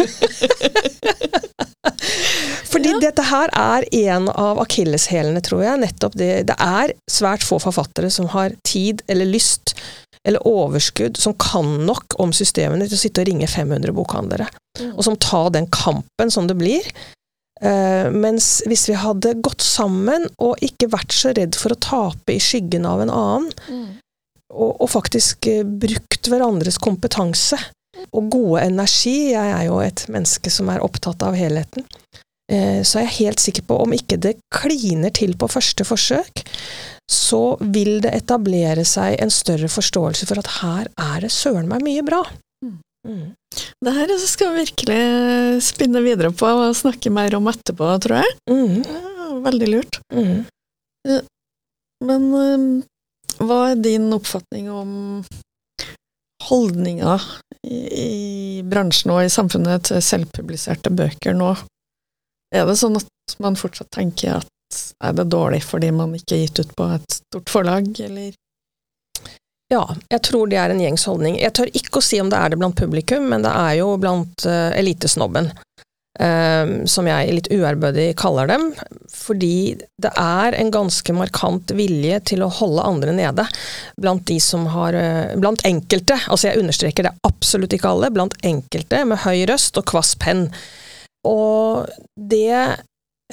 Fordi ja. dette her er en av akilleshælene, tror jeg. Nettopp det. Det er svært få forfattere som har tid eller lyst eller overskudd, som kan nok om systemene til å sitte og ringe 500 bokhandlere. Mm. Og som tar den kampen som det blir. Uh, mens hvis vi hadde gått sammen og ikke vært så redd for å tape i skyggen av en annen, mm. og, og, faktisk uh, brukt hverandres kompetanse og gode energi Jeg er jo et menneske som er opptatt av helheten. Uh, så er jeg helt sikker på, om ikke det kliner til på første forsøk, så vil det etablere seg en større forståelse for at her er det søren meg mye bra. Mm. mm. Det her skal vi virkelig spinne videre på og snakke mer om etterpå, tror jeg. Mm. Ja, veldig lurt. Mm. Men um, hva er din oppfatning om holdninger i, i, bransjen og i samfunnet til selvpubliserte bøker nå? Er det sånn at man fortsatt tenker at er det dårlig fordi man ikke er gitt ut på et stort forlag, eller? Ja, jeg tror det er en gjengs holdning. Jeg tør ikke å si om det er det blant publikum, men det er jo blant uh, elitesnobben. Um, som jeg litt uærbødig kaller dem, fordi det er en ganske markant vilje til å holde andre nede blant de som har uh, Blant enkelte, altså jeg understreker det absolutt ikke alle, blant enkelte med høy røst og kvass penn. Og det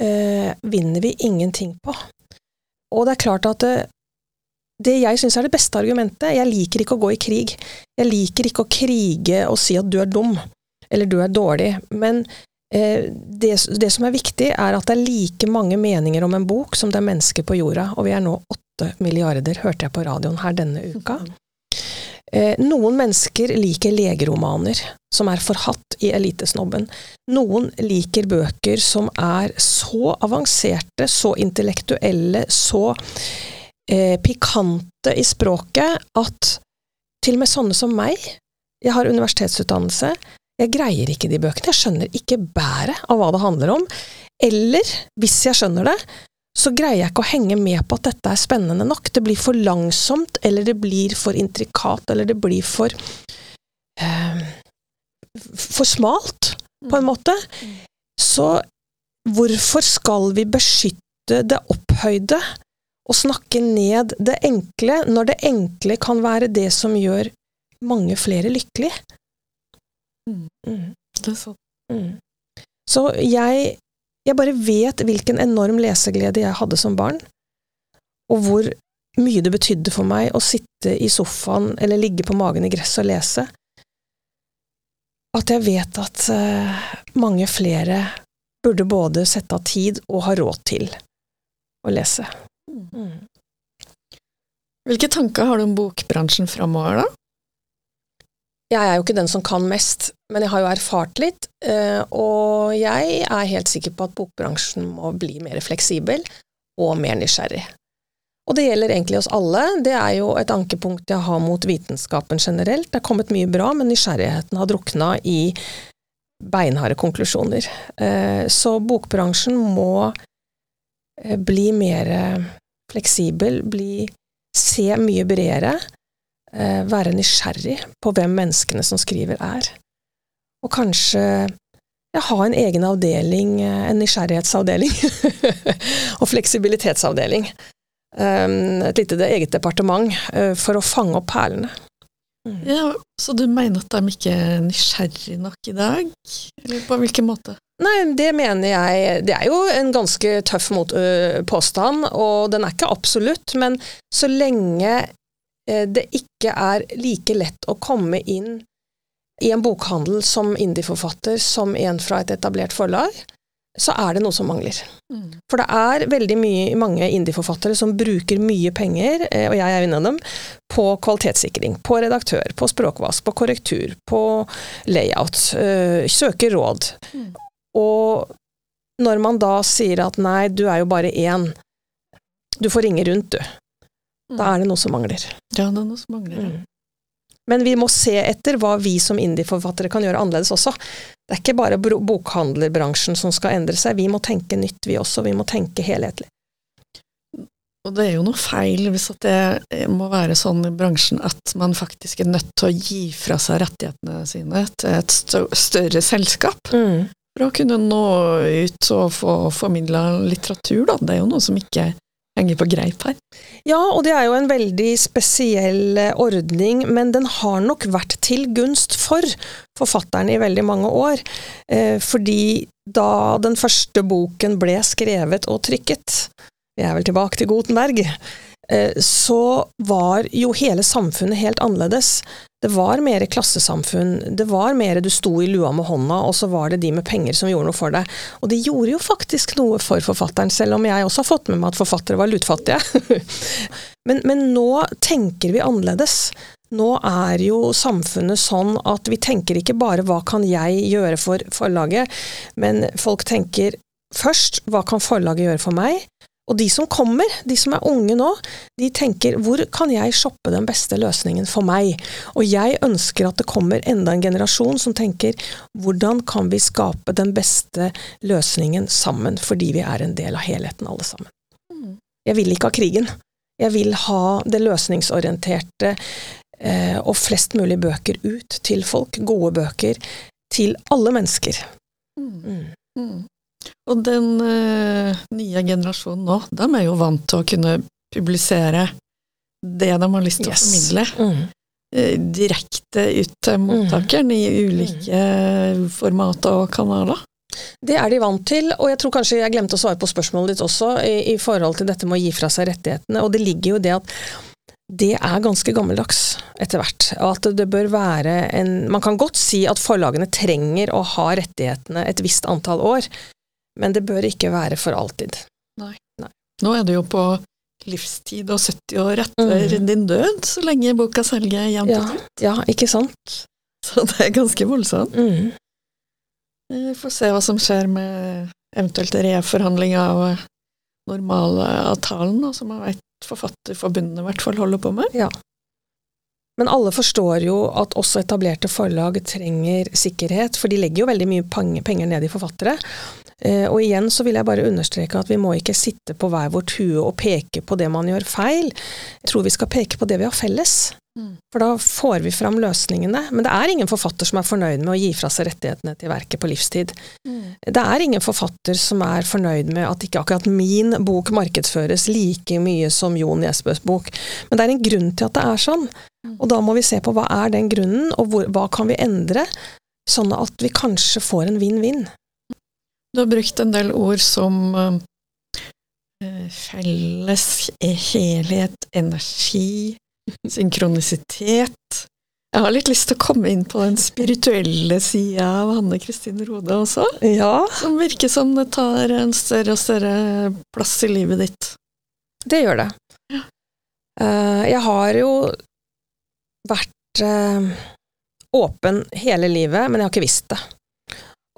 eh, vinner vi ingenting på. Og det er klart at det, det jeg syns er det beste argumentet Jeg liker ikke å gå i krig. Jeg liker ikke å krige og si at du er dum, eller du er dårlig. Men eh, det, det, som er viktig, er at det er like mange meninger om en bok som det er mennesker på jorda, og vi er nå åtte milliarder, hørte jeg på radioen her denne uka. Eh, noen mennesker liker legeromaner, som er forhatt i elitesnobben. Noen liker bøker som er så avanserte, så intellektuelle, så eh, pikante i språket at til og med sånne som meg, jeg har universitetsutdannelse, jeg greier ikke de bøkene, jeg skjønner ikke bæret av hva det handler om. Eller, hvis jeg skjønner det, så greier jeg ikke å henge med på at dette er spennende nok. Det blir for langsomt, eller det blir for intrikat, eller det blir for For smalt, på en måte. Så hvorfor skal vi beskytte det opphøyde og snakke ned det enkle, når det enkle kan være det som gjør mange flere lykkelige? Mm. Mm. Er. Mm. Så jeg jeg bare vet hvilken enorm leseglede jeg hadde som barn, og hvor mye det betydde for meg å sitte i sofaen eller ligge på magen i gresset og lese. At jeg vet at uh, mange flere burde både sette av tid og ha råd til å lese. Mm. Hvilke tanker har du om bokbransjen framover, da? Jeg er jo ikke den som kan mest, men jeg har jo erfart litt, eh, og jeg er helt sikker på at bokbransjen må bli mer fleksibel og mer nysgjerrig. Og det gjelder egentlig oss alle. Det er jo et ankepunkt jeg har mot vitenskapen generelt. Det er kommet mye bra, men nysgjerrigheten har drukna i beinharde konklusjoner. Eh, så bokbransjen må eh, bli mer fleksibel, bli, se mye bredere eh, være nysgjerrig på hvem menneskene som skriver, er. Og kanskje ja, ha en egen avdeling, eh, en nysgjerrighetsavdeling, og fleksibilitetsavdeling. Um, et lite eget departement uh, for å fange opp perlene. Mm. Ja, Så du mener at de ikke er nysgjerrige nok i dag? Eller på hvilken måte? Nei, det mener jeg Det er jo en ganske tøff mot, ø, påstand, og den er ikke absolutt, men så lenge ø, det ikke er like lett å komme inn i en bokhandel som indieforfatter som en fra et etablert forlag, så er det noe som mangler. Mm. For det er veldig mye, mange indieforfattere som bruker mye penger, eh, og jeg er en av dem, på kvalitetssikring, på redaktør, på språkvask, på korrektur, på layout, øh, søker råd. Mm. Og når man da sier at nei, du er jo bare én, du får ringe rundt, du. Da er det noe som mangler. Ja, det er noe som mangler. Mm. Men vi må se etter hva vi som indie-forfattere kan gjøre annerledes også. Det er ikke bare bokhandlerbransjen som skal endre seg, vi må tenke nytt vi også, vi må tenke helhetlig. Og det er jo noe feil hvis det må være sånn i bransjen at man faktisk er nødt til å gi fra seg rettighetene sine til et større selskap. Mm. For å kunne nå ut og få formidla litteratur, da. Det er jo noe som ikke henger på greip her. Ja, og det er jo en veldig spesiell eh, ordning, men den har nok vært til gunst for forfatteren i veldig mange år. Eh, fordi da den første boken ble skrevet og trykket, vi er vel tilbake til Gutenberg, eh, så var jo hele samfunnet helt annerledes. Det var mer klassesamfunn, det var mer du sto i lua med hånda, og så var det de med penger som gjorde noe for deg. Og det gjorde jo faktisk noe for forfatteren, selv om jeg også har fått med meg at forfattere var lutfattige. men, men nå tenker vi annerledes. Nå er jo samfunnet sånn at vi tenker ikke bare hva kan jeg gjøre for forlaget, men folk tenker først hva kan forlaget gjøre for meg, og de som kommer, de som er unge nå, de tenker hvor kan jeg shoppe den beste løsningen for meg? Og jeg ønsker at det kommer enda en generasjon som tenker hvordan kan vi skape den beste løsningen sammen, fordi vi er en del av helheten alle sammen. Mm. Jeg vil ikke ha krigen. Jeg vil ha det løsningsorienterte eh, og flest mulig bøker ut til folk. Gode bøker til alle mennesker. Mm. Mm. Og den uh, nye generasjonen nå, de er jo vant til å kunne publisere det de har lyst til yes. å formidle. Mm. Uh, direkte ut til mm. mottakeren mm. i ulike mm. format og kanaler. Det er de vant til, og jeg tror kanskje jeg glemte å svare på spørsmålet ditt også, i, i forhold til dette med å gi fra seg rettighetene. Og det ligger jo i det at det er ganske gammeldags etter hvert. Og at det bør være en Man kan godt si at forlagene trenger å ha rettighetene et visst antall år, men det bør ikke være for alltid. Nei. Nei. Nå er det jo på livstid og 70 år etter mm. din død, så lenge boka selger jevnt ja, trutt. Ja, ikke sant? Så det er ganske voldsomt. Mm. Vi får se hva som skjer med eventuelt reforhandling av normalavtalen, som jeg vet Forfatterforbundet i hvert fall holder på med. Ja. Men alle forstår jo at også etablerte forlag trenger sikkerhet, for de legger jo veldig mye penger ned i forfattere. Eh, og igjen så vil jeg bare understreke at vi må ikke sitte på hver vårt hue og peke på det man gjør feil. Jeg tror vi skal peke på det vi har felles. Mm. For da får vi fram løsningene. Men det er ingen forfatter som er fornøyd med å gi fra seg rettighetene til verket på livstid. Mm. Det er ingen forfatter som er fornøyd med at ikke akkurat min bok markedsføres like mye som Jon Nesbøs bok. Men det er en grunn til at det er sånn. Mm. Og da må vi se på hva er den grunnen, og hvor, hva kan vi endre, sånn at vi kanskje får en vinn-vinn. Du har brukt en del ord som uh, felles helhet, energi, synkronisitet. Jeg har litt lyst til å komme inn på den spirituelle sida av Hanne Kristin Rode også. Ja. Som virker som det tar en større og større plass i livet ditt. Det gjør det. Ja. Uh, jeg har jo vært åpen hele livet, men jeg har ikke visst det.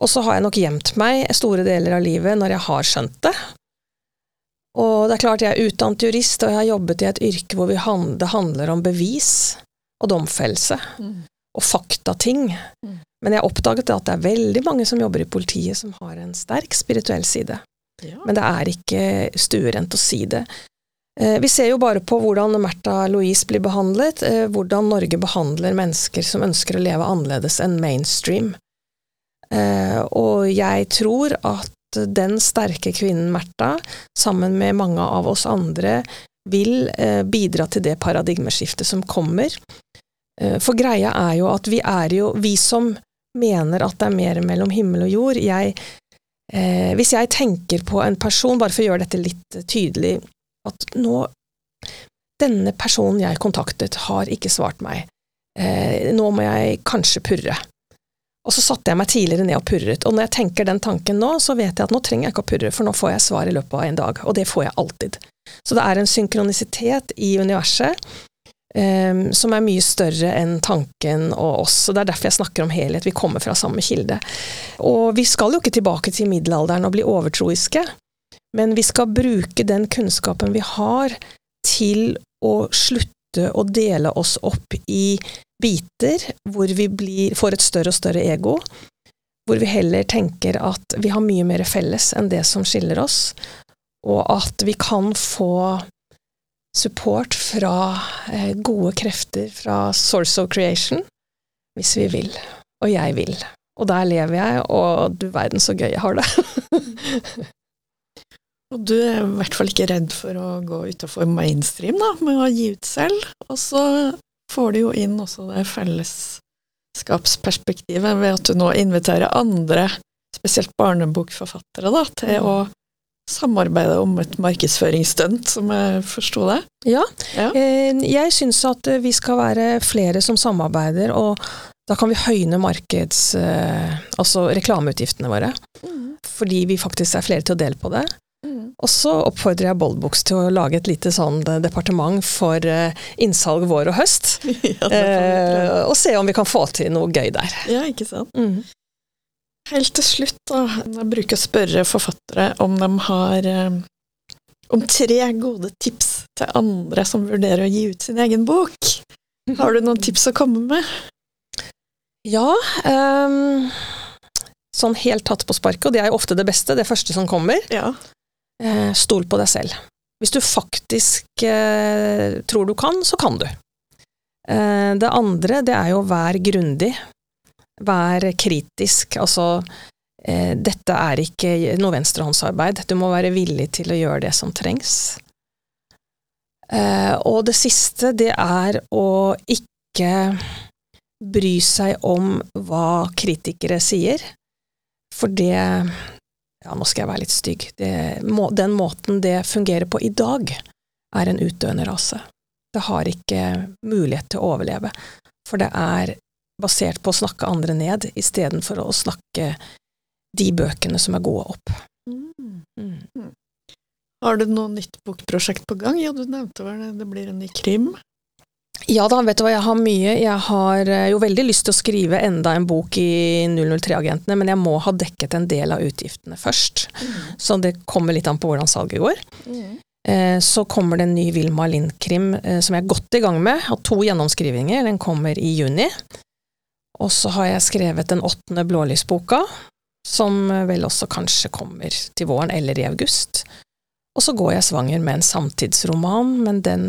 Og så har jeg nok gjemt meg store deler av livet når jeg har skjønt det. Og det er klart jeg er utdannet jurist, og jeg har jobbet i et yrke hvor hand, det handler om bevis og domfellelse. Mm. Og faktating. Mm. Men jeg oppdaget at det er veldig mange som jobber i politiet som har en sterk spirituell side. Ja. Men det er ikke stuerent å si det. Eh, vi ser jo bare på hvordan Märtha Louise blir behandlet, eh, hvordan Norge behandler mennesker som ønsker å leve annerledes enn mainstream. Eh, og jeg tror at den sterke kvinnen Märtha, sammen med mange av oss andre, vil eh, bidra til det paradigmeskiftet som kommer. Eh, for greia er jo at vi er jo, vi som mener at det er mer mellom himmel og jord jeg, Hvis jeg tenker på en person, bare for å gjøre dette litt tydelig, at nå Denne personen jeg kontaktet, har ikke svart meg. nå må jeg kanskje purre. Og så satte jeg meg tidligere ned og purret, og når jeg tenker den tanken nå, så vet jeg at nå trenger jeg ikke å purre, for nå får jeg svar i løpet av en dag, og det får jeg alltid. Så det er en synkronisitet i universet um, som er mye større enn tanken og oss, og det er derfor jeg snakker om helhet, vi kommer fra samme kilde. Og vi skal jo ikke tilbake til middelalderen og bli overtroiske, men vi skal bruke den kunnskapen vi har til å slutte å dele oss opp i biter hvor vi blir, får et større og større ego. Hvor vi heller tenker at vi har mye mer felles enn det som skiller oss, og at vi kan få support fra eh, gode krefter fra source of creation hvis vi vil. Og jeg vil. Og der lever jeg, og du verden så gøy jeg har det. og du er i hvert fall ikke redd for å gå utafor mainstream da, med å gi ut selv. Og så får du jo inn også det fellesskapsperspektivet ved at du nå inviterer andre, spesielt barnebokforfattere, da, til å samarbeide om et markedsføringsstunt, som jeg forsto det? Ja. ja. Eh, jeg syns at vi skal være flere som samarbeider, og da kan vi høyne markeds... Eh, altså reklameutgiftene våre. Mm. Fordi vi faktisk er flere til å dele på det. Mm. Og så oppfordrer jeg Boldbooks til å lage et lite sånn eh, departement for uh, innsalg vår og høst. ja, eh, og se om vi kan få til noe gøy der. Ja, ikke sant. Mm. Helt til slutt, da. Jeg bruker å spørre forfattere om de har uh, om tre gode tips til andre som vurderer å gi ut sin egen bok. Har du noen tips å komme med? Ja. Um, sånn helt tatt på sparket, og det er jo ofte det beste, det første som kommer. Ja. Uh, stol på deg selv. Hvis du faktisk uh, tror du kan, så kan du. Uh, det andre, det er jo å være grundig. Vær kritisk. Altså, dette er ikke noe venstrehåndsarbeid. Du må være villig til å gjøre det som trengs. og det siste, det er å ikke bry seg om hva kritikere sier, for det Ja, nå skal jeg være litt stygg. Det, den måten det fungerer på i dag, er en utdøende rase. Det har ikke mulighet til å overleve, for det er basert på å snakke andre ned istedenfor å snakke de bøkene som er gode, opp. Mm. Mm. Har du noe nytt bokprosjekt på gang? Ja, du nevnte vel det, det blir en ny krim? Ja da, vet du hva, jeg har mye. Jeg har eh, jo veldig lyst til å skrive enda en bok i 003-agentene, men jeg må ha dekket en del av utgiftene først. Mm. Så det kommer litt an på hvordan salget går. Mm. Eh, så kommer det en ny Vilma Lind-krim eh, som jeg er godt i gang med. Har to gjennomskrivinger. Den kommer i juni. Og så har jeg skrevet den åttende blålysboka, som vel også kanskje kommer til våren eller i august. Og så går jeg svanger med en samtidsroman, men den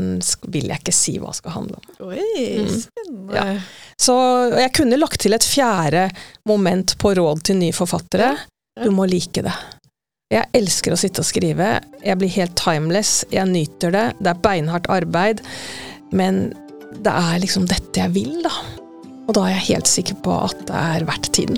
vil jeg ikke si hva skal handle om. Oi, mm. Ja. Så jeg kunne lagt til et fjerde moment på råd til nye forfattere. Du må like det. Jeg elsker å sitte og skrive. Jeg blir helt timeless. Jeg nyter det. Det er beinhardt arbeid. Men det er liksom dette jeg vil, da. Og da er jeg helt sikker på at det er verdt tiden.